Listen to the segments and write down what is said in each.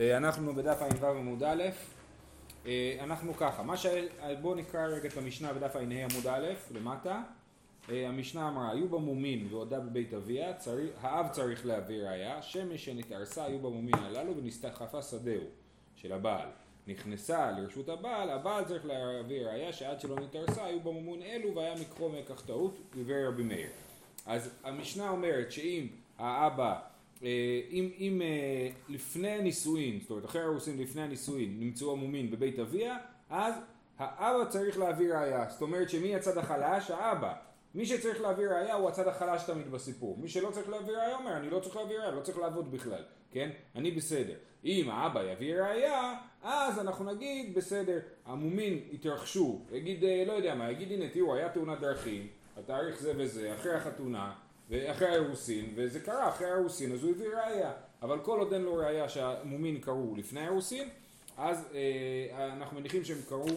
אה, אנחנו בדף ע"ו עמוד א', אה, אנחנו ככה, מה ש... בואו נקרא רגע את המשנה בדף ע"ה עמוד א', למטה. אה, המשנה אמרה, היו במומין ועודה בבית אביה, צריך, האב צריך להביא ראיה, שמש שנתערסה היו במומין הללו ונסתחפה שדהו של הבעל. נכנסה לרשות הבעל, הבעל צריך להביא ראיה שעד שלא נתערסה היו במומון אלו והיה מקרו טעות, דיבר רבי מאיר. אז המשנה אומרת שאם האבא אה, אם, אם אה, לפני נישואין, זאת אומרת אחרי הרוסים לפני הנישואין נמצאו עמומין בבית אביה, אז האבא צריך להביא ראייה. זאת אומרת שמי הצד החלש? האבא. מי שצריך להביא ראייה הוא הצד החלש תמיד בסיפור. מי שלא צריך להביא ראייה אומר אני לא צריך להביא ראייה, לא צריך לעבוד בכלל, כן? אני בסדר. אם האבא יביא ראייה, אז אנחנו נגיד בסדר, המומין יתרחשו, יגיד אה, לא יודע מה, יגיד הנה תראו היה תאונת דרכים, התאריך זה וזה, אחרי החתונה ואחרי האירוסין, וזה קרה אחרי האירוסין, אז הוא הביא ראייה. אבל כל עוד אין לו ראייה שהמומין קרו לפני האירוסין, אז אה, אנחנו מניחים שהם קרו,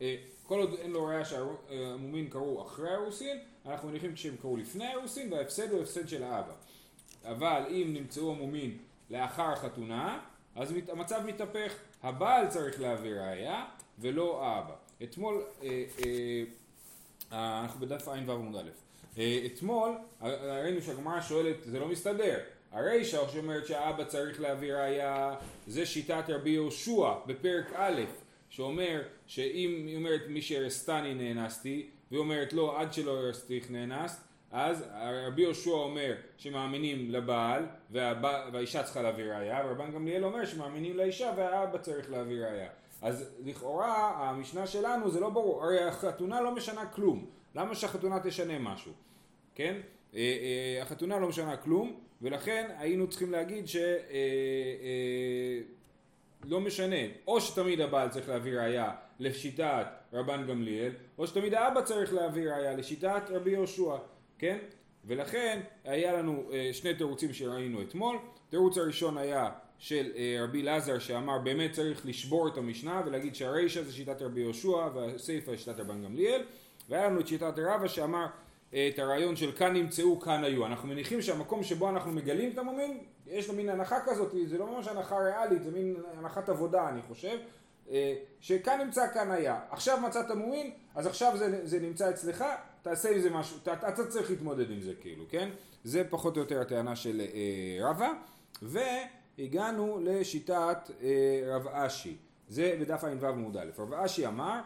אה, כל עוד אין לו ראייה שהמומין קרו אחרי האירוסין, אנחנו מניחים שהם קרו לפני האירוסין, וההפסד הוא הפסד של האבא. אבל אם נמצאו המומין לאחר חתונה, אז המצב מתהפך, הבעל צריך להביא ראייה ולא האבא. אתמול, אה, אה, אנחנו בדף ע"ו עמוד א', אתמול ראינו שהגמרא שואלת, זה לא מסתדר. הרישא שאומרת שהאבא צריך להביא ראייה, זה שיטת רבי יהושע בפרק א', שאומר שאם היא אומרת מי שהרסתני נאנסתי, והיא אומרת לא עד שלא הרסתיך נאנסת, אז רבי יהושע אומר שמאמינים לבעל והבע, והאישה צריכה להביא ראייה, ורבן גמליאל אומר שמאמינים לאישה והאבא צריך להביא ראייה. אז לכאורה המשנה שלנו זה לא ברור, הרי החתונה לא משנה כלום. למה שהחתונה תשנה משהו? כן? אה, אה, החתונה לא משנה כלום, ולכן היינו צריכים להגיד שלא אה, משנה, או שתמיד הבעל צריך להביא ראייה לשיטת רבן גמליאל, או שתמיד האבא צריך להביא ראייה לשיטת רבי יהושע, כן? ולכן היה לנו שני תירוצים שראינו אתמול, התירוץ הראשון היה של רבי אלעזר שאמר באמת צריך לשבור את המשנה ולהגיד שהרישא זה שיטת רבי יהושע והסיפא שיטת רבן גמליאל והיה לנו את שיטת רבא שאמר אה, את הרעיון של כאן נמצאו, כאן היו. אנחנו מניחים שהמקום שבו אנחנו מגלים את המומין, יש לו מין הנחה כזאת, זה לא ממש הנחה ריאלית, זה מין הנחת עבודה אני חושב, אה, שכאן נמצא, כאן היה. עכשיו מצאת מומין, אז עכשיו זה, זה נמצא אצלך, תעשה עם זה משהו, אתה, צריך להתמודד עם זה כאילו, כן? זה פחות או יותר הטענה של אה, רבא, והגענו לשיטת אה, רב אשי, זה בדף ע"ו עמוד א', רב אשי אמר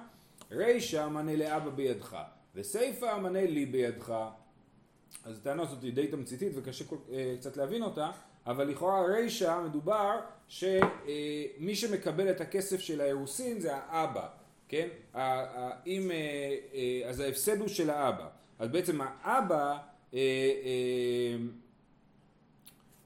רישא מנה לאבא בידך, וסיפא מנה לי בידך. אז הטענה הזאת היא די תמציתית וקשה אה, קצת להבין אותה, אבל לכאורה רישא מדובר שמי שמקבל את הכסף של האירוסין זה האבא, כן? אם, אה, אה, אז ההפסד הוא של האבא. אז בעצם האבא,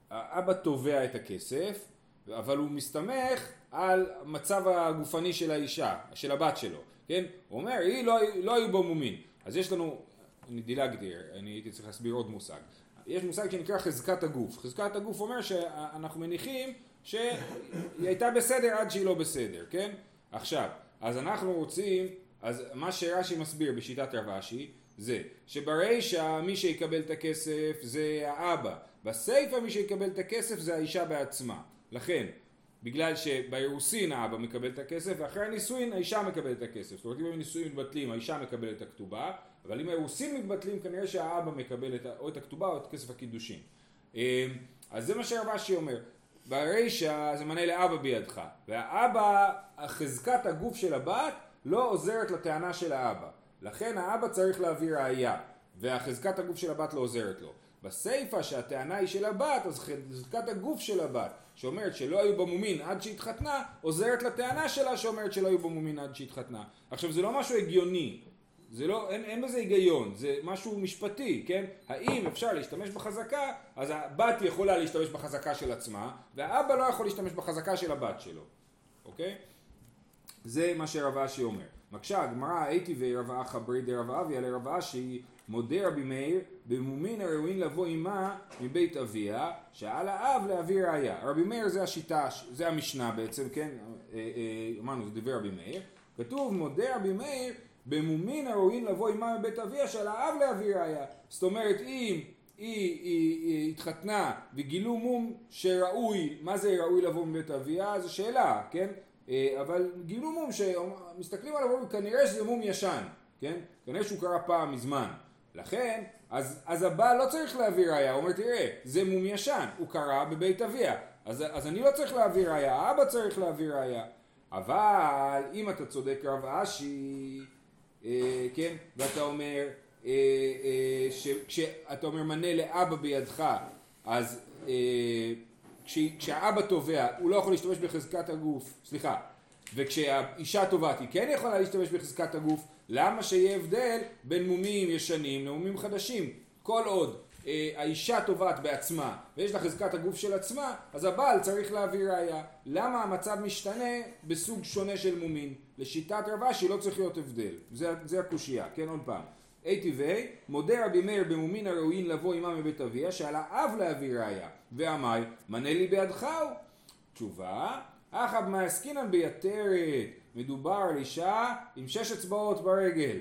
האבא תובע את הכסף, אבל הוא מסתמך על מצב הגופני של האישה, של הבת שלו. כן? הוא אומר, היא לא, לא היו בו מומין. אז יש לנו, אני דילגתי, אני הייתי צריך להסביר עוד מושג. יש מושג שנקרא חזקת הגוף. חזקת הגוף אומר שאנחנו מניחים שהיא הייתה בסדר עד שהיא לא בסדר, כן? עכשיו, אז אנחנו רוצים, אז מה שרש"י מסביר בשיטת רב זה שברישא מי שיקבל את הכסף זה האבא, בסיפא מי שיקבל את הכסף זה האישה בעצמה. לכן, בגלל שבאירוסין האבא מקבל את הכסף ואחרי הנישואין האישה מקבלת את הכסף. זאת אומרת אם הנישואין מתבטלים האישה מקבלת את הכתובה אבל אם האירוסין מתבטלים כנראה שהאבא מקבל את, או את הכתובה או את כסף הקידושין. אמ, אז זה מה שהרבשי אומר. ברישא זה מנה לאבא בידך והאבא, חזקת הגוף של הבת לא עוזרת לטענה של האבא. לכן האבא צריך להביא ראייה והחזקת הגוף של הבת לא עוזרת לו. בסיפא שהטענה היא של הבת, אז חזקת הגוף של הבת, שאומרת שלא היו במומין עד שהתחתנה, עוזרת לטענה שלה שאומרת שלא היו במומין עד שהתחתנה. עכשיו זה לא משהו הגיוני, זה לא, אין, אין בזה היגיון, זה משהו משפטי, כן? האם אפשר להשתמש בחזקה, אז הבת יכולה להשתמש בחזקה של עצמה, והאבא לא יכול להשתמש בחזקה של הבת שלו, אוקיי? זה מה שרב אשי אומר. מקשה הגמרא הייתי ורב אחא ברי דרב אביה לרב אשי מודה רבי מאיר במומין הראוין לבוא עמה מבית אביה שעל האב להביא ראיה. רבי מאיר זה השיטה, זה המשנה בעצם, כן? אה, אה, אמרנו זה דבר רבי מאיר. כתוב מודה רבי מאיר במומין הראוין לבוא עמה מבית אביה שעל האב להביא ראיה. זאת אומרת אם היא, היא, היא התחתנה וגילו מום שראוי, מה זה ראוי לבוא מבית אביה? זו שאלה, כן? אה, אבל גילו מום שמסתכלים עליו וכנראה שזה מום ישן, כן? כנראה שהוא קרה פעם מזמן. לכן, אז, אז הבעל לא צריך להביא ראייה, הוא אומר תראה, זה מום ישן, הוא קרה בבית אביה. אז, אז אני לא צריך להביא ראייה, האבא צריך להביא ראייה. אבל אם אתה צודק רב אשי, אה, כן, ואתה אומר, אה, אה, כשאתה אומר מנה לאבא בידך, אז אה, כשהאבא תובע הוא לא יכול להשתמש בחזקת הגוף, סליחה, וכשהאישה תובעת היא כן יכולה להשתמש בחזקת הגוף, למה שיהיה הבדל בין מומים ישנים למומים חדשים? כל עוד אה, האישה תובעת בעצמה ויש לה חזקת הגוף של עצמה, אז הבעל צריך להביא ראייה. למה המצב משתנה בסוג שונה של מומין? לשיטת רבשי לא צריך להיות הבדל. זה, זה הקושייה, כן עוד פעם. A טבעי, מודה רבי מאיר במומין הראויין לבוא עמה מבית אביה, שעל האב להביא ראייה. ועמי, מנה לי בידך הוא. תשובה, אחא במעסקינן ביתרת, מדובר על אישה עם שש אצבעות ברגל.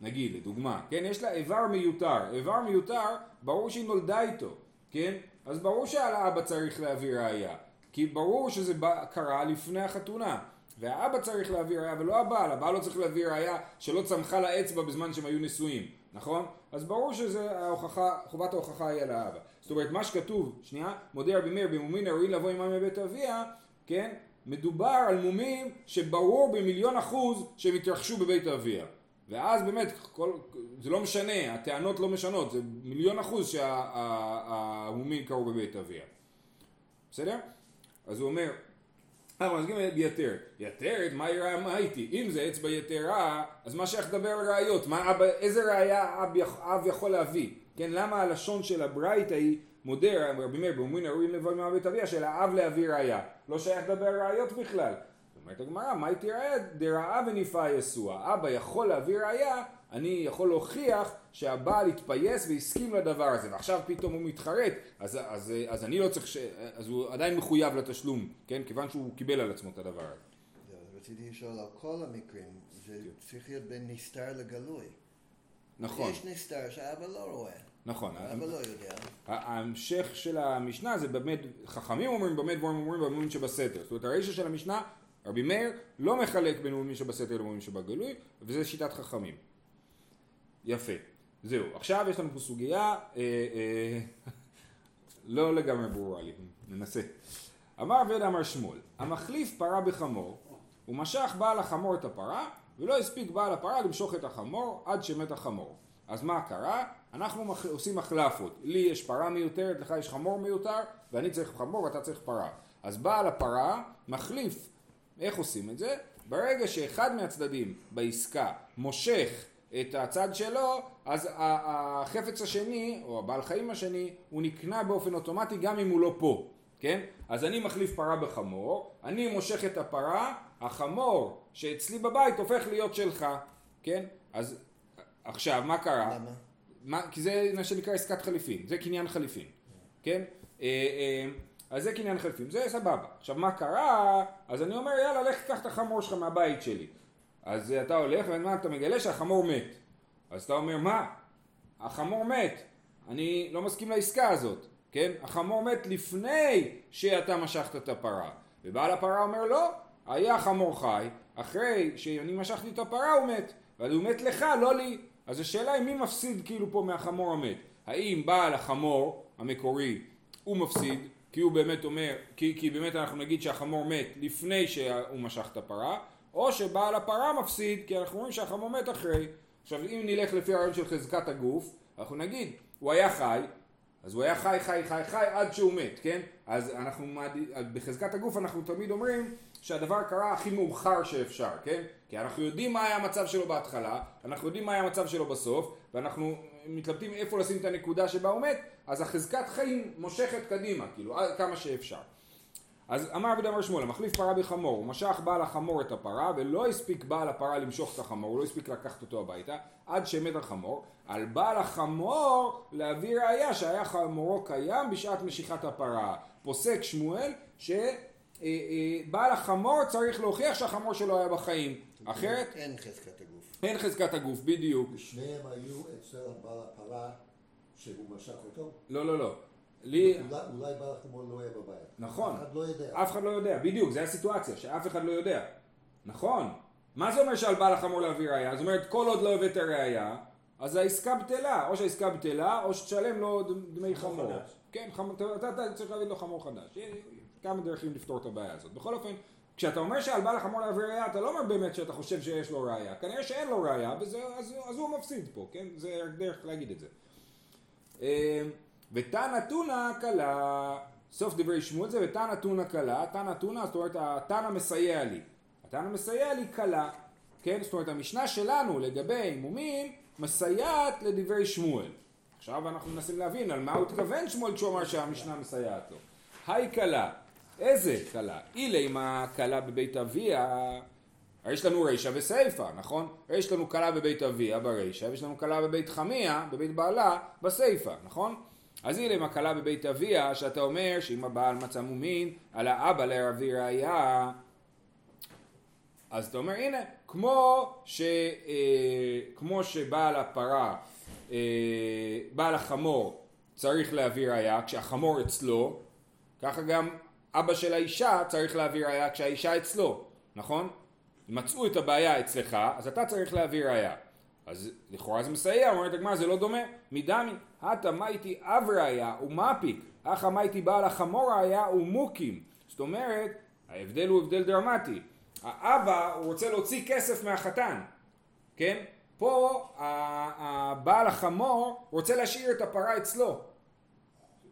נגיד, לדוגמה, כן, יש לה איבר מיותר. איבר מיותר, ברור שהיא נולדה איתו, כן? אז ברור שעל האבא צריך להביא ראייה. כי ברור שזה קרה לפני החתונה. והאבא צריך להביא ראייה ולא הבעל, הבעל לא צריך להביא ראייה שלא צמחה לה אצבע בזמן שהם היו נשואים, נכון? אז ברור שזה ההוכחה, חובת ההוכחה היא על האבא. זאת אומרת, מה שכתוב, שנייה, מודה רבי מאיר במומין הראויים לבוא עמם מבית אביה, כן? מדובר על מומים שברור במיליון אחוז שהם התרחשו בבית אביה. ואז באמת, כל, זה לא משנה, הטענות לא משנות, זה מיליון אחוז שהמומים קרו בבית אביה. בסדר? אז הוא אומר, אנחנו מסכים ביתרת. יתרת, מה יראה מה הייתי? אם זה אצבע יתרה, אז מה שייך לדבר על ראיות? איזה ראייה אב, אב יכול להביא? כן, למה הלשון של הברייתא היא מודה, רבי מאיר, באומרים הראויים לבוא עם בית אביה, של האב להביא ראייה. לא שייך לדבר על ראיות בכלל. אומרת הגמרא, מה הייתי ראייה? דרעה וניפה יסוע. אבא יכול להביא ראייה, אני יכול להוכיח שהבעל התפייס והסכים לדבר הזה, ועכשיו פתאום הוא מתחרט, אז, אז, אז אני לא צריך, ש... אז הוא עדיין מחויב לתשלום, כן? כיוון שהוא קיבל על עצמו את הדבר הזה. רציתי לשאול על כל המקרים, זה כן. צריך להיות בין נסתר לגלוי. נכון. יש נסתר שהאבא לא רואה. נכון. האבא לא יודע. ההמשך של המשנה זה באמת, חכמים אומרים במה דברים אומרים במומים שבסתר. זאת אומרת הרישה של המשנה, רבי מאיר לא מחלק בין מומים שבסתר למומים שבגלוי, וזה שיטת חכמים. יפה. זהו, עכשיו יש לנו פה סוגיה אה, אה, לא לגמרי ברורה לי, ננסה. אמר עבד אמר שמואל, המחליף פרה בחמור, הוא משך בעל החמור את הפרה, ולא הספיק בעל הפרה למשוך את החמור עד שמת החמור. אז מה קרה? אנחנו מח... עושים מחלפות. לי יש פרה מיותרת, לך יש חמור מיותר, ואני צריך חמור ואתה צריך פרה. אז בעל הפרה מחליף. איך עושים את זה? ברגע שאחד מהצדדים בעסקה מושך את הצד שלו, אז החפץ השני, או הבעל חיים השני, הוא נקנה באופן אוטומטי גם אם הוא לא פה, כן? אז אני מחליף פרה בחמור, אני מושך את הפרה, החמור שאצלי בבית הופך להיות שלך, כן? אז עכשיו, מה קרה? למה? מה, כי זה מה שנקרא עסקת חליפין, זה קניין חליפין, כן? אה, אה, אז זה קניין חליפין, זה סבבה. עכשיו מה קרה? אז אני אומר יאללה לך תקח את החמור שלך מהבית שלי. אז אתה הולך ומה אתה מגלה שהחמור מת. אז אתה אומר מה? החמור מת. אני לא מסכים לעסקה הזאת, כן? החמור מת לפני שאתה משכת את הפרה. ובעל הפרה אומר לא, היה חמור חי, אחרי שאני משכתי את הפרה הוא מת. אבל הוא מת לך, לא לי. אז השאלה היא מי מפסיד כאילו פה מהחמור המת. האם בעל החמור המקורי הוא מפסיד, כי הוא באמת אומר, כי, כי באמת אנחנו נגיד שהחמור מת לפני שהוא משך את הפרה, או שבעל הפרה מפסיד, כי אנחנו רואים שהחמור מת אחרי. עכשיו אם נלך לפי הרעיון של חזקת הגוף, אנחנו נגיד, הוא היה חי, אז הוא היה חי חי חי חי עד שהוא מת, כן? אז אנחנו, בחזקת הגוף אנחנו תמיד אומרים שהדבר קרה הכי מאוחר שאפשר, כן? כי אנחנו יודעים מה היה המצב שלו בהתחלה, אנחנו יודעים מה היה המצב שלו בסוף, ואנחנו מתלבטים איפה לשים את הנקודה שבה הוא מת, אז החזקת חיים מושכת קדימה, כאילו, כמה שאפשר. אז אמר רבי דמר שמואל, המחליף פרה בחמור, הוא משך בעל החמור את הפרה ולא הספיק בעל הפרה למשוך את החמור, הוא לא הספיק לקחת אותו הביתה עד שמת החמור, על בעל החמור להביא ראייה שהיה חמורו קיים בשעת משיכת הפרה. פוסק שמואל שבעל החמור צריך להוכיח שהחמור שלו היה בחיים, אחרת אין חזקת הגוף. אין חזקת הגוף, בדיוק. ושניהם היו אצל בעל הפרה שהוא משך אותו? לא, לא, לא. לי... אולי, אולי בעל החמור לא יהיה בבית. נכון. אף אחד לא יודע. אף אחד לא יודע, בדיוק, זה הסיטואציה, שאף אחד לא יודע. נכון. מה זה אומר שעל בעל החמור להביא ראייה? זאת אומרת, כל עוד לא הבאת ראייה, אז העסקה בטלה. או שהעסקה בטלה, או שתשלם לו דמי חמור. חדש. כן, חמור, אתה, אתה, אתה צריך להביא לו חמור חדש. יש כמה דרכים לפתור את הבעיה הזאת. בכל אופן, כשאתה אומר שעל בעל החמור להביא ראייה, אתה לא אומר באמת שאתה חושב שיש לו ראייה. כנראה שאין לו ראייה, אז, אז הוא מפסיד פה, כן? זה רק דרך להגיד את זה. ותנא תונא קלה, סוף דברי שמואל זה ותנא תונא קלה, תנא תונא זאת אומרת התנא מסייע לי, התנא מסייע לי קלה, כן? זאת אומרת המשנה שלנו לגבי מומים מסייעת לדברי שמואל. עכשיו אנחנו מנסים להבין על מה הוא התכוון שמואל כשהוא אמר שהמשנה מסייעת לו. היי קלה, איזה קלה? אילי מה קלה בבית אביה יש לנו רישא וסיפא, נכון? יש לנו כלה בבית אביה ברישא, ויש לנו כלה בבית חמיה, בבית בעלה, בסיפא, נכון? אז מה כלה בבית אביה, שאתה אומר שאם הבעל מצא מומין, על האבא להביא ראייה, אז אתה אומר הנה, כמו, ש, אה, כמו שבעל הפרה, אה, בעל החמור צריך להביא ראייה כשהחמור אצלו, ככה גם אבא של האישה צריך להביא ראייה כשהאישה אצלו, נכון? מצאו את הבעיה אצלך, אז אתה צריך להביא ראייה. אז לכאורה זה מסייע, אומרת הגמרא זה לא דומה. מדמי, הטה מייטי אב ראייה ומפיק, אחא מייטי בעל החמור ראייה ומוקים. זאת אומרת, ההבדל הוא הבדל דרמטי. האבא הוא רוצה להוציא כסף מהחתן, כן? פה הבעל החמור רוצה להשאיר את הפרה אצלו,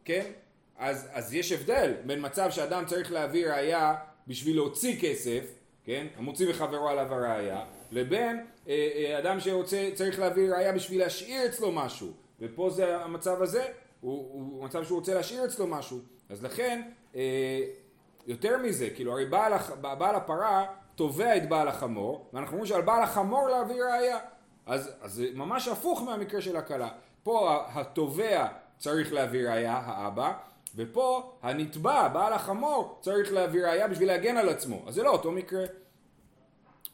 כן? אז, אז יש הבדל בין מצב שאדם צריך להביא ראייה בשביל להוציא כסף, כן? המוציא מחברו עליו הראייה, לבין אה, אה, אדם שרוצה, צריך להביא ראייה בשביל להשאיר אצלו משהו, ופה זה המצב הזה, הוא, הוא מצב שהוא רוצה להשאיר אצלו משהו, אז לכן, אה, יותר מזה, כאילו הרי בעל, בעל הפרה תובע את בעל החמור, ואנחנו אומרים שעל בעל החמור להביא ראייה, אז, אז זה ממש הפוך מהמקרה של הכלה, פה התובע צריך להביא ראייה, האבא, ופה הנתבע, בעל החמור, צריך להביא ראייה בשביל להגן על עצמו. אז זה לא אותו מקרה.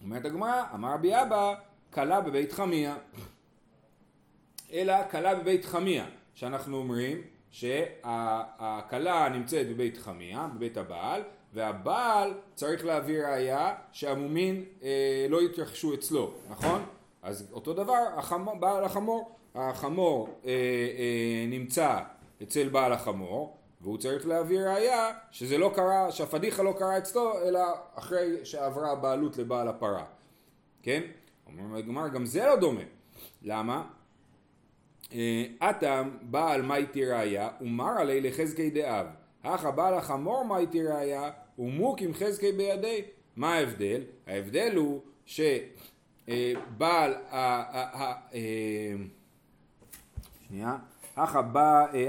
אומרת הגמרא, אמר רבי אבא, כלה בבית חמיה. אלא כלה בבית חמיה, שאנחנו אומרים שהכלה נמצאת בבית חמיה, בבית הבעל, והבעל צריך להביא ראייה שהמומין אה, לא יתרחשו אצלו, נכון? אז אותו דבר, החמור, בעל החמור, החמור אה, אה, נמצא אצל בעל החמור, והוא צריך להביא ראייה שזה לא קרה, שהפדיחה לא קרה אצלו, אלא אחרי שעברה הבעלות לבעל הפרה, כן? אומרים הגמר, גם זה לא דומה. למה? אטם בעל מייטי ראייה ומר עלי לחזקי דאב. אך הבעל החמור מייטי ראייה ומוק עם חזקי בידי. מה ההבדל? ההבדל הוא שבעל, שנייה, אך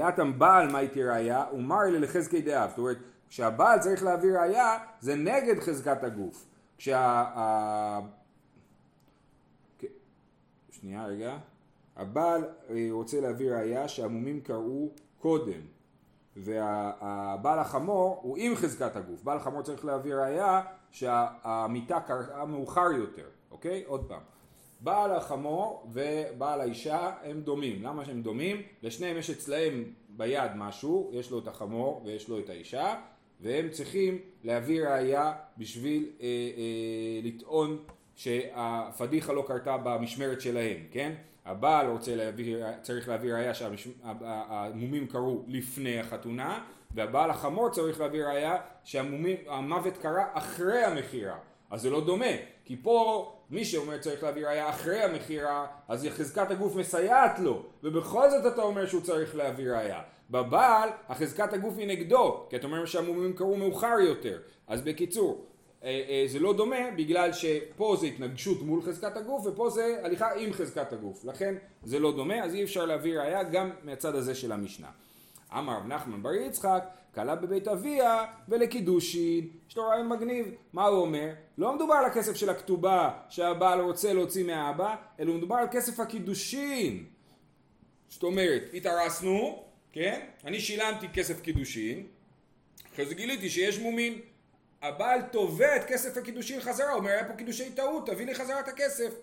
אטם בעל מייטי ראייה ומר עלי לחזקי דאב. זאת אומרת, כשהבעל צריך להביא ראייה זה נגד חזקת הגוף. כשה... שנייה רגע. הבעל אה, רוצה להביא ראייה שהמומים קראו קודם והבעל החמור הוא עם חזקת הגוף. בעל החמור צריך להביא ראייה שהמיטה קראה מאוחר יותר, אוקיי? עוד פעם. בעל החמור ובעל האישה הם דומים. למה שהם דומים? לשניהם יש אצלהם ביד משהו, יש לו את החמור ויש לו את האישה והם צריכים להביא ראייה בשביל אה, אה, לטעון שהפדיחה לא קרתה במשמרת שלהם, כן? הבעל רוצה להביא, צריך להביא ראייה שהמומים קרו לפני החתונה והבעל החמור צריך להביא ראייה שהמוות קרה אחרי המכירה אז זה לא דומה כי פה מי שאומר צריך להביא ראייה אחרי המכירה אז חזקת הגוף מסייעת לו ובכל זאת אתה אומר שהוא צריך להביא ראייה בבעל החזקת הגוף היא נגדו כי אתה אומר שהמומים קרו מאוחר יותר. אז בקיצור אה, אה, זה לא דומה בגלל שפה זה התנגשות מול חזקת הגוף ופה זה הליכה עם חזקת הגוף. לכן זה לא דומה אז אי אפשר להביא ראייה גם מהצד הזה של המשנה. אמר רב נחמן בר יצחק כלה בבית אביה ולקידושין יש לו רעיון מגניב מה הוא אומר? לא מדובר על הכסף של הכתובה שהבעל רוצה להוציא מהאבא אלא מדובר על כסף הקידושין זאת אומרת התארסנו כן? אני שילמתי כסף קידושין אחרי זה גיליתי שיש מומין הבעל תובע את כסף הקידושין חזרה, הוא אומר היה פה קידושי טעות, תביא לי חזרה את הכסף.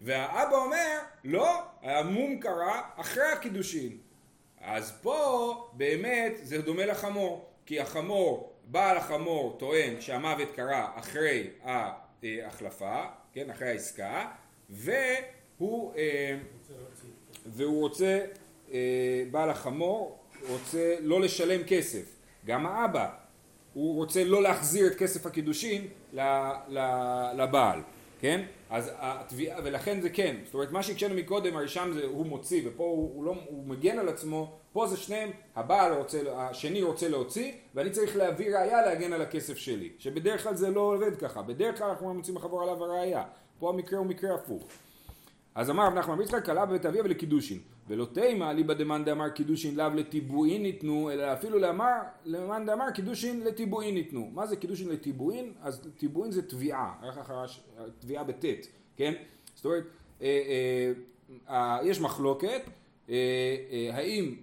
והאבא אומר, לא, המום קרה אחרי הקידושין. אז פה באמת זה דומה לחמור, כי החמור, בעל החמור טוען שהמוות קרה אחרי ההחלפה, כן, אחרי העסקה, והוא, אה, והוא רוצה, אה, בעל החמור רוצה לא לשלם כסף. גם האבא, הוא רוצה לא להחזיר את כסף הקידושין לבעל, כן? אז התביעה, ולכן זה כן, זאת אומרת מה שהקשינו מקודם, הראשון זה הוא מוציא ופה הוא, הוא, לא, הוא מגן על עצמו, פה זה שניהם, הבעל רוצה, השני רוצה להוציא ואני צריך להביא ראייה להגן על הכסף שלי, שבדרך כלל זה לא עובד ככה, בדרך כלל אנחנו מוצאים לחבור עליו הראייה, פה המקרה הוא מקרה הפוך. אז אמר רב נחמן יצחק כלה בבית אביה ולקידושין ולא תימא אליבא דמאן דאמר קידושין לאו לטיבועין ניתנו אלא אפילו לאמר למאן דאמר קידושין לטיבועין ניתנו מה זה קידושין לטיבועין? אז טיבועין זה טביעה, טביעה בטית, כן? זאת אומרת אה, אה, אה, יש מחלוקת אה, אה, האם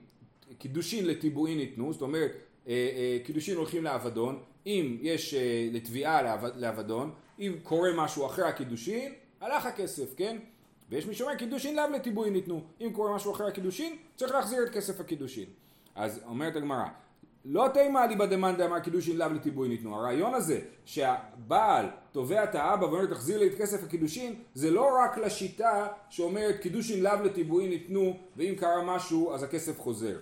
קידושין לטיבועין ניתנו זאת אומרת אה, אה, קידושין הולכים לאבדון אם יש אה, לטביעה לאבדון אם קורה משהו אחרי הקידושין הלך הכסף, כן? ויש מי שאומר קידושין לאו לטיבועין ניתנו. אם קורה משהו אחר הקידושין, צריך להחזיר את כסף הקידושין. אז אומרת הגמרא, לא תימא אליבא דמאן דאמר קידושין לאו לטיבועין ניתנו. הרעיון הזה שהבעל תובע את האבא ואומר תחזיר לי את כסף הקידושין, זה לא רק לשיטה שאומרת קידושין לאו לטיבועין ניתנו ואם קרה משהו אז הכסף חוזר.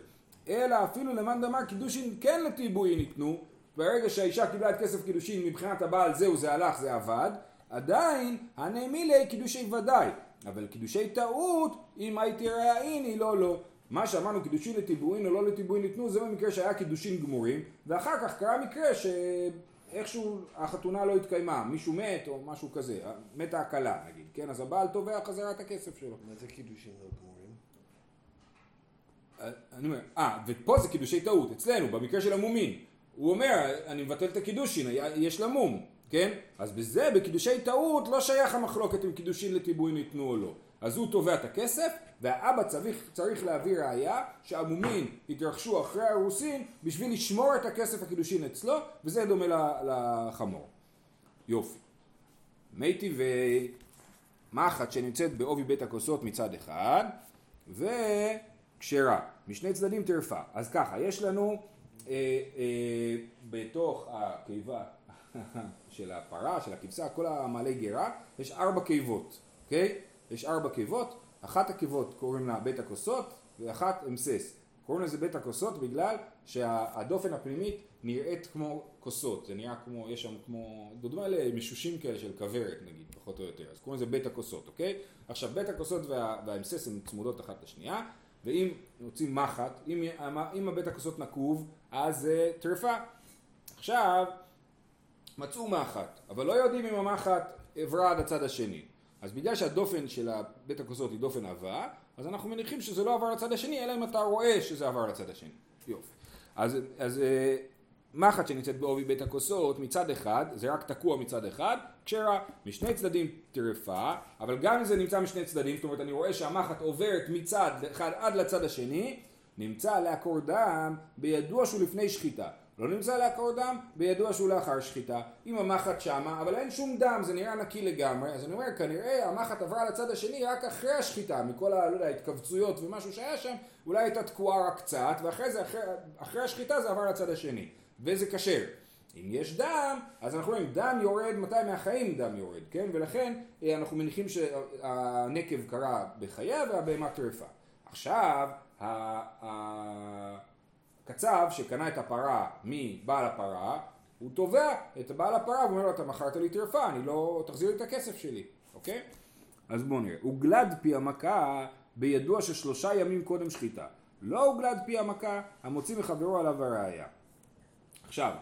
אלא אפילו למאן דאמר קידושין כן לטיבועין ניתנו, ברגע שהאישה קיבלה את כסף קידושין מבחינת הבעל זהו זה הלך זה אבד, עדיין הני מילי קידושי ודאי. אבל קידושי טעות, אם הייתי ראיני, לא, לא. מה שאמרנו קידושין לטיבועין או לא לטיבועין ניתנו, זה במקרה שהיה קידושין גמורים, ואחר כך קרה מקרה שאיכשהו החתונה לא התקיימה, מישהו מת או משהו כזה, מתה הכלה נגיד, כן? אז הבעל תובע חזרה את הכסף שלו. מה זה קידושין לא גמורים? אה, אני אומר, אה, ופה זה קידושי טעות, אצלנו, במקרה של המומין. הוא אומר, אני מבטל את הקידושין, יש לה מום. כן? אז בזה, בקידושי טעות, לא שייך המחלוקת אם קידושין לטיבוי ניתנו או לא. אז הוא תובע את הכסף, והאבא צריך, צריך להביא ראייה שהמומין התרחשו אחרי האירוסין בשביל לשמור את הכסף הקידושין אצלו, וזה דומה לחמור. יופי. מתי ומחט שנמצאת בעובי בית הכוסות מצד אחד, וכשרה, משני צדדים טרפה. אז ככה, יש לנו אה, אה, בתוך הקיבה של הפרה, של הכבשה, כל המעלה גרה, יש ארבע קיבות, אוקיי? יש ארבע קיבות, אחת הקיבות קוראים לה בית הכוסות ואחת אמסס. קוראים לזה בית הכוסות בגלל שהדופן הפנימית נראית כמו כוסות, זה נראה כמו, יש שם כמו, דוגמה למשושים כאלה של כוורת נגיד, פחות או יותר, אז קוראים לזה בית הכוסות, אוקיי? עכשיו בית הכוסות וה, והאמסס הן צמודות אחת לשנייה, ואם רוצים מחט, אם, אם הבית הכוסות נקוב, אז זה טרפה. עכשיו, מצאו מחט, אבל לא יודעים אם המחט עברה עד הצד השני. אז בגלל שהדופן של בית הכוסות היא דופן עבה, אז אנחנו מניחים שזה לא עבר לצד השני, אלא אם אתה רואה שזה עבר לצד השני. יופי. אז, אז אה, מחט שנמצאת בעובי בית הכוסות מצד אחד, זה רק תקוע מצד אחד, כשרה משני צדדים טרפה, אבל גם אם זה נמצא משני צדדים, זאת אומרת אני רואה שהמחט עוברת מצד אחד עד לצד השני, נמצא לעקור דם בידוע שהוא לפני שחיטה. לא נמצא לעקור דם, בידוע שהוא לאחר שחיטה. אם המחט שמה, אבל אין שום דם, זה נראה נקי לגמרי, אז אני אומר, כנראה המחט עברה לצד השני רק אחרי השחיטה, מכל לא ההתכווצויות ומשהו שהיה שם, אולי הייתה תקועה רק קצת, ואחרי זה, אחרי, אחרי השחיטה זה עבר לצד השני, וזה כשר. אם יש דם, אז אנחנו רואים דם יורד, מתי מהחיים דם יורד, כן? ולכן אה, אנחנו מניחים שהנקב קרה בחייה והבהמה טרפה. עכשיו, קצב שקנה את הפרה מבעל הפרה, הוא תובע את בעל הפרה ואומר לו אתה מכרת לי טרפה, אני לא, תחזיר לי את הכסף שלי, אוקיי? אז בואו נראה. הוגלד פי המכה בידוע ששלושה ימים קודם שחיטה. לא הוגלד פי המכה, המוציא מחברו עליו הראייה. עכשיו,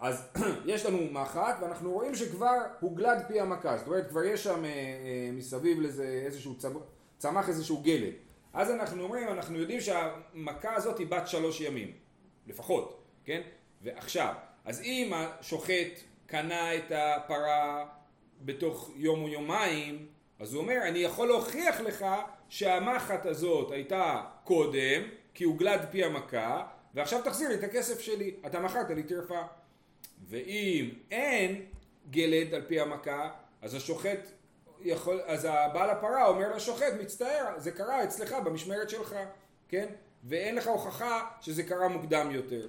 אז יש לנו מחט ואנחנו רואים שכבר הוגלד פי המכה, זאת אומרת כבר יש שם אה, אה, מסביב לזה איזשהו צמח, צמח איזשהו גלד. אז אנחנו אומרים, אנחנו יודעים שהמכה הזאת היא בת שלוש ימים, לפחות, כן? ועכשיו, אז אם השוחט קנה את הפרה בתוך יום או יומיים, אז הוא אומר, אני יכול להוכיח לך שהמחט הזאת הייתה קודם, כי הוגלד פי המכה, ועכשיו תחזיר לי את הכסף שלי, אתה מכרת לי טרפה. ואם אין גלד על פי המכה, אז השוחט יכול, אז הבעל הפרה אומר לשוחט, מצטער, זה קרה אצלך במשמרת שלך, כן? ואין לך הוכחה שזה קרה מוקדם יותר.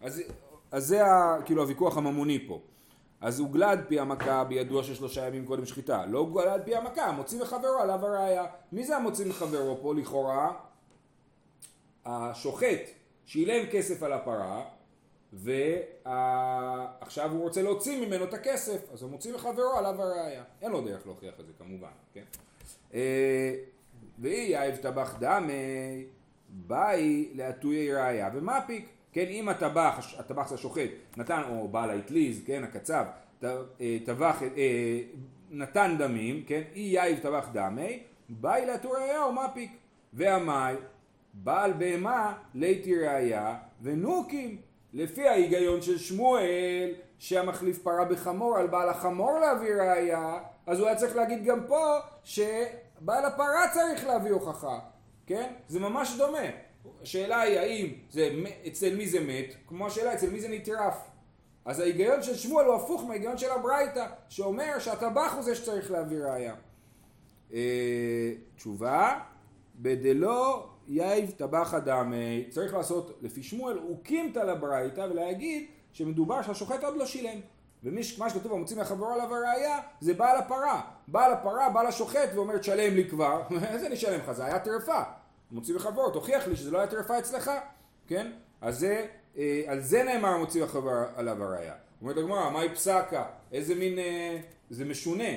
אז, אז זה ה, כאילו הוויכוח הממוני פה. אז הוגלה על פי המכה בידוע ששלושה ימים קודם שחיטה. לא הוגלה על פי המכה, המוציא מחברו עליו הראייה. מי זה המוציא מחברו פה לכאורה? השוחט שילם כסף על הפרה ועכשיו הוא רוצה להוציא ממנו את הכסף אז הוא מוציא מחברו עליו הראייה. אין לו דרך להוכיח את זה כמובן, כן? אה, ואי יאיב טבח דמי באי להטויי ראייה ומפיק כן אם הטבח, הטבח זה השוחט נתן או בעל האטליז כן הקצב אה, טבח אה, נתן דמים כן אי יאיב טבח דמי באי להטויי ראייה ומפיק והמאי בעל בהמה ליתי ראייה ונוקים לפי ההיגיון של שמואל שהמחליף פרה בחמור על בעל החמור להביא ראייה אז הוא היה צריך להגיד גם פה שבעל הפרה צריך להביא הוכחה כן? זה ממש דומה. השאלה היא האם זה אצל מי זה מת? כמו השאלה אצל מי זה נטרף? אז ההיגיון של שמואל הוא הפוך מההיגיון של הברייתא שאומר שהטבח הוא זה שצריך להביא ראייה. אה, תשובה בדלא יאיב טבח אדמי, צריך לעשות לפי שמואל אוקימתא לברייתא ולהגיד שמדובר שהשוחט עוד לא שילם. ומה שכתוב המוציא מהחברו עליו הראייה זה בעל הפרה. בעל הפרה בא לשוחט ואומר תשלם לי כבר, איזה אני אשלם לך? זה היה טרפה. מוציא מחברו, תוכיח לי שזה לא היה טרפה אצלך, כן? אז זה, אה, על זה נאמר המוציא מחברו עליו הראייה. אומרת הגמרא, מהי פסקה? איזה מין, אה, זה משונה.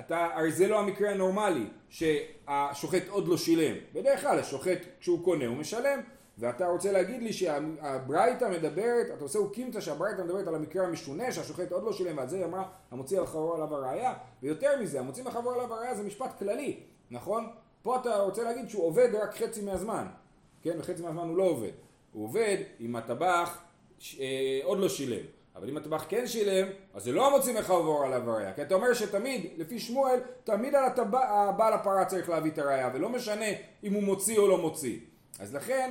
אתה, הרי זה לא המקרה הנורמלי, שהשוחט עוד לא שילם. בדרך כלל השוחט כשהוא קונה הוא משלם, ואתה רוצה להגיד לי שהברייתא מדברת, אתה עושה אוקימתא שהברייתא מדברת על המקרה המשונה שהשוחט עוד לא שילם ועל זה היא אמרה המוציא לחבור עליו הראייה ויותר מזה המוציא לחבור עליו הראייה זה משפט כללי נכון? פה אתה רוצה להגיד שהוא עובד רק חצי מהזמן כן? וחצי מהזמן הוא לא עובד הוא עובד עם הטבח אה, עוד לא שילם אבל אם הטבח כן שילם, אז זה לא המוציא מחבור עליו הראייה. כי אתה אומר שתמיד, לפי שמואל, תמיד על הטבע, בעל הפרה צריך להביא את הראייה, ולא משנה אם הוא מוציא או לא מוציא. אז לכן,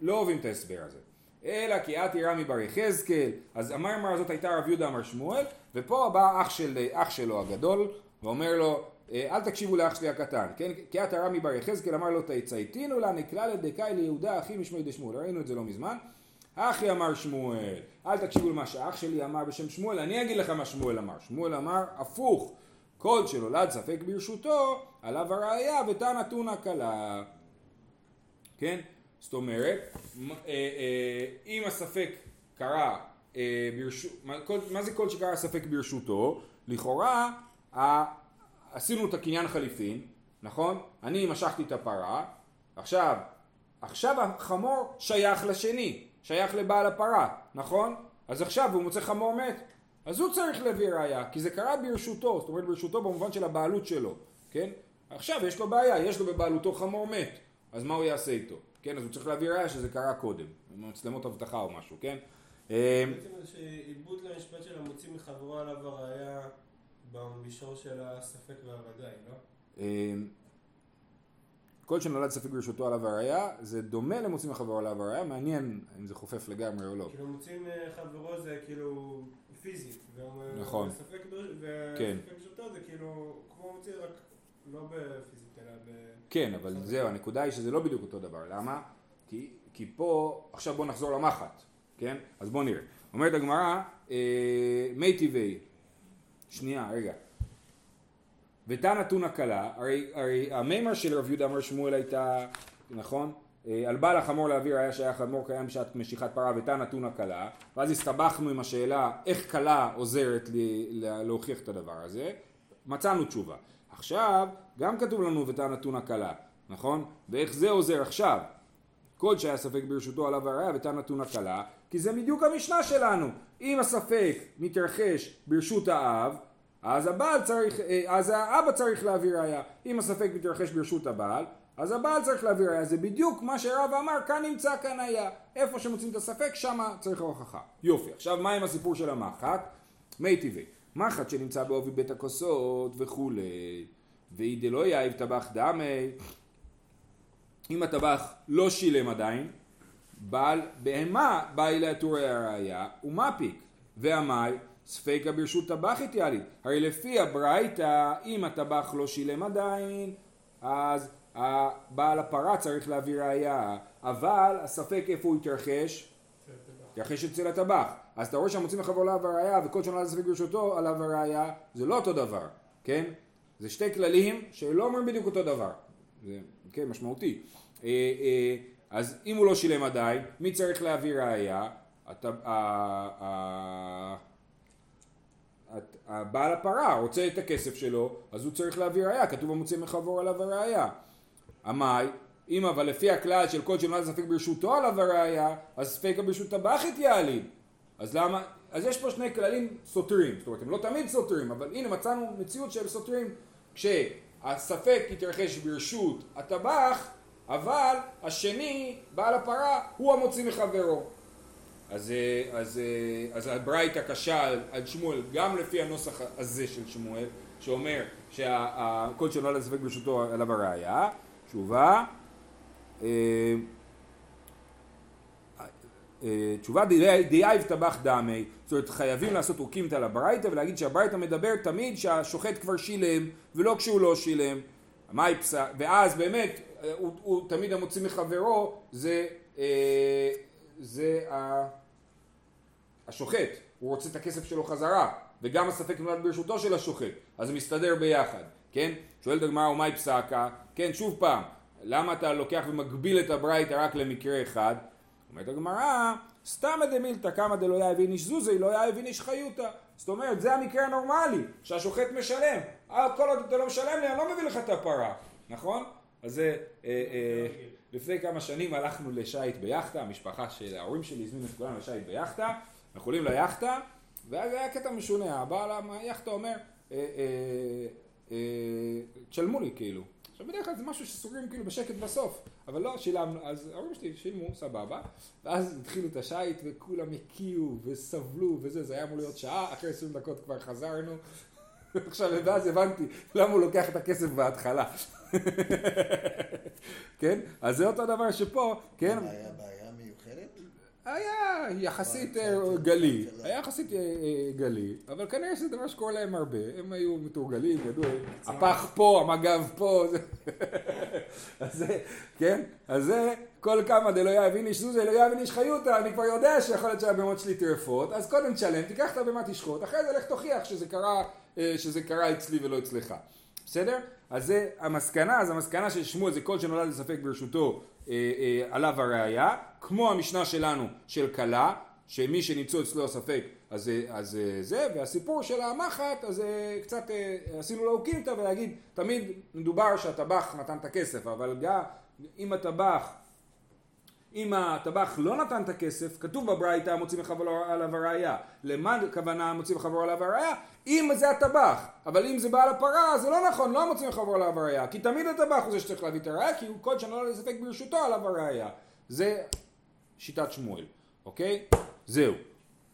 לא אוהבים את ההסבר הזה. אלא כי את רמי בר יחזקאל, אז המרמר הזאת הייתה רב יהודה אמר שמואל, ופה בא אח, של, אח שלו הגדול, ואומר לו, אל תקשיבו לאח שלי הקטן, כן? כי את רמי בר יחזקאל אמר לו תצייתינו לה נקרא לדקאי ליהודה אחי משמי דשמואל, ראינו את זה לא מזמן. אחי אמר שמואל, אל תקשיבו למה שאח שלי אמר בשם שמואל, אני אגיד לך מה שמואל אמר. שמואל אמר הפוך, כל שנולד ספק ברשותו, עליו הראייה ותא נתונה קלה. כן? זאת אומרת, אה, אה, אם הספק קרה אה, ברשות, מה זה כל שקרה ספק ברשותו? לכאורה עשינו את הקניין חליפין, נכון? אני משכתי את הפרה, עכשיו, עכשיו החמור שייך לשני, שייך לבעל הפרה, נכון? אז עכשיו הוא מוצא חמור מת, אז הוא צריך להביא ראייה, כי זה קרה ברשותו, זאת אומרת ברשותו במובן של הבעלות שלו, כן? עכשיו יש לו בעיה, יש לו בבעלותו חמור מת, אז מה הוא יעשה איתו? כן, אז הוא צריך להביא ראייה שזה קרה קודם, מצלמות אבטחה או משהו, כן? בעצם יש עיבוד למשפט של המוציא מחברו עליו הראייה במישור של הספק והוודאי, לא? אה, כל שנולד ספק ברשותו עליו הראייה, זה דומה למוצאים מחברו עליו הראייה, מעניין אם זה חופף לגמרי או לא. כאילו מוצאים אה, חברו זה כאילו פיזית, נכון, וספק כן. ברשותו זה כאילו כמו מוציא רק לא בפיזית אלא ב... כן, אבל זהו, הנקודה היא שזה לא בדיוק אותו דבר, למה? כי, כי פה, עכשיו בוא נחזור למחט, כן? אז בוא נראה. אומרת הגמרא, אה, מי טבעי, שנייה, רגע. ותא נתון הקלה, הרי, הרי המימר של רב יהודה אמר שמואל הייתה, נכון? אה, על בעל החמור להעביר היה שהיה חמור קיים בשעת משיכת פרה ותא נתון הקלה ואז הסתבכנו עם השאלה איך קלה עוזרת לי להוכיח את הדבר הזה מצאנו תשובה עכשיו גם כתוב לנו ותא נתון הקלה נכון? ואיך זה עוזר עכשיו? כל שהיה ספק ברשותו עליו הראיה ותא נתון הקלה כי זה בדיוק המשנה שלנו אם הספק מתרחש ברשות האב אז הבעל צריך, אה, אז האבא צריך להביא ראייה. אם הספק מתרחש ברשות הבעל, אז הבעל צריך להביא ראייה. זה בדיוק מה שרב אמר, כאן נמצא, כאן היה. איפה שמוצאים את הספק, שמה צריך הוכחה. יופי. עכשיו, מה עם הסיפור של המחט? מי טבעי. מחט שנמצא בעובי בית הכוסות וכולי. ואי דלא יאיב טבח דמי. אם הטבח לא שילם עדיין, בעל בהמה באי לעטורי הראייה ומפיק. והמאי ספקה ברשות טבח איתיאלית. הרי לפי הברייתא, אם הטבח לא שילם עדיין, אז בעל הפרה צריך להביא ראייה, אבל הספק איפה הוא התרחש? התרחש אצל הטבח. אז אתה רואה שהמוציא מחברו עליו הראייה וכל שנה לספק ברשותו עליו הראייה, זה לא אותו דבר, כן? זה שתי כללים שלא אומרים בדיוק אותו דבר. זה כן משמעותי. אה, אה, אז אם הוא לא שילם עדיין, מי צריך להביא ראייה? בעל הפרה רוצה את הכסף שלו, אז הוא צריך להביא ראייה, כתוב המוציא מחבור עליו הראייה. עמאי, אם אבל לפי הכלל של כל שנולד ספק ברשותו עליו הראייה, אז ספק ברשות טבחית יעלים. אז למה, אז יש פה שני כללים סותרים, זאת אומרת הם לא תמיד סותרים, אבל הנה מצאנו מציאות של סותרים, כשהספק יתרחש ברשות הטבח, אבל השני, בעל הפרה, הוא המוציא מחברו. אז, אה, אז, אה, אז הברייתא קשה על, על שמואל גם לפי הנוסח הזה של שמואל שאומר שכל שנולד הספק ברשותו עליו הראייה. תשובה אה, תשובה דייב טבח דמי. זאת אומרת חייבים לעשות אוקימתא לברייתא ולהגיד שהברייתא מדבר תמיד שהשוחט כבר שילם ולא כשהוא לא שילם. ואז באמת הוא, הוא תמיד המוציא מחברו זה זה השוחט, הוא רוצה את הכסף שלו חזרה, וגם הספק נולד ברשותו של השוחט, אז זה מסתדר ביחד, כן? שואלת הגמרא ומאי פסקה, כן, שוב פעם, למה אתה לוקח ומגביל את הברייתא רק למקרה אחד? אומרת הגמרא, סתמא דמילתא קמא דלא יאהב איניש זוזי לא יאהב איניש חיותא. זאת אומרת, זה המקרה הנורמלי, שהשוחט משלם. אה, כל עוד אתה לא משלם לי, אני לא מביא לך את הפרה, נכון? אז זה... אה, אה, לפני כמה שנים הלכנו לשייט ביאכטה, המשפחה של ההורים שלי הזמינו את כולנו לשייט ביאכטה, אנחנו עולים ליאכטה, ואז היה קטע משונה, הבעל היאכטה אומר, אה, אה, אה, תשלמו לי כאילו. עכשיו בדרך כלל זה משהו שסוגרים כאילו בשקט בסוף, אבל לא שילמנו, אז ההורים שלי שילמו, סבבה, ואז התחילו את השייט וכולם הקיאו וסבלו וזה, זה היה אמור להיות שעה, אחרי עשרים דקות כבר חזרנו, עכשיו ואז הבנתי למה הוא לוקח את הכסף בהתחלה. כן? אז זה אותו דבר שפה, כן? היה בעיה מיוחדת? היה יחסית אה, גלי, היה יחסית אה, אה, גלי, אבל כנראה שזה דבר שקורה להם הרבה, הם היו מתורגלים, ידעו, הפח פה, המגב פה, אז זה, כן? אז זה, כל כמה דלא יאבין איש זוזה, לא יאבין איש חיותא, אני כבר יודע שיכול להיות שהבהמות שלי טרפות, אז קודם תשלם, תיקח את הבהמה תשחוט, אחרי זה לך תוכיח שזה קרה, שזה קרה אצלי ולא אצלך, בסדר? אז זה המסקנה, אז המסקנה של שמואל זה כל שנולד לספק ברשותו עליו הראייה, כמו המשנה שלנו של כלה, שמי שנמצאו אצלו הספק אז, אז זה, והסיפור של המחט, אז אה, קצת אה, עשינו לו אוקימתא ולהגיד, תמיד מדובר שהטבח נתן את הכסף, אבל גם אם הטבח אם הטבח לא נתן את הכסף, כתוב בברייתא מוציא מחברו עליו הראייה. למה הכוונה מוציא מחברו עליו הראייה? אם זה הטבח. אבל אם זה בעל הפרה, זה לא נכון, לא מוציא מחברו עליו הראייה. כי תמיד הטבח הוא זה שצריך להביא את הראייה, כי הוא כל שנה לא לספק ברשותו עליו הראייה. זה שיטת שמואל, אוקיי? זהו.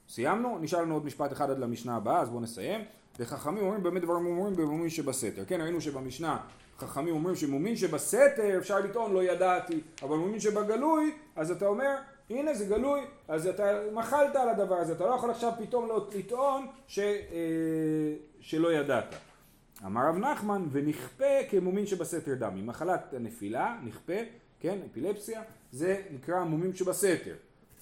סיימנו? נשאר לנו עוד משפט אחד עד למשנה הבאה, אז בואו נסיים. וחכמים אומרים באמת דברים אומרים במומין שבסתר. כן, ראינו שבמשנה חכמים אומרים שמומין שבסתר אפשר לטעון לא ידעתי, אבל מומין שבגלוי, אז אתה אומר, הנה זה גלוי, אז אתה מחלת על הדבר הזה, אתה לא יכול עכשיו פתאום לא לטעון ש, אה, שלא ידעת. אמר רב נחמן, ונכפה כמומין שבסתר דם. מחלת הנפילה, נכפה, כן, אפילפסיה, זה נקרא מומים שבסתר.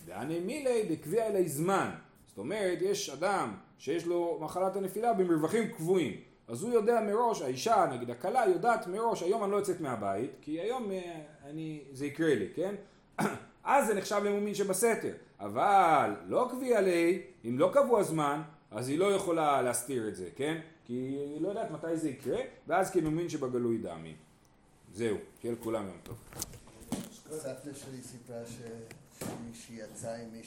דעני מילי דקביע אלי זמן. זאת אומרת, יש אדם שיש לו מחלת הנפילה במרווחים קבועים. אז הוא יודע מראש, האישה נגיד הכלה יודעת מראש היום אני לא יוצאת מהבית כי היום אה, אני, זה יקרה לי, כן? אז זה נחשב למומין שבסתר, אבל לא קביע לי, אם לא קבוע זמן, אז היא לא יכולה להסתיר את זה, כן? כי היא לא יודעת מתי זה יקרה, ואז כמומין שבגלוי דמי. זהו, שיהיה לכולם יום טוב. סבתא שלי סיפרה שמישהי יצאה עם מישהו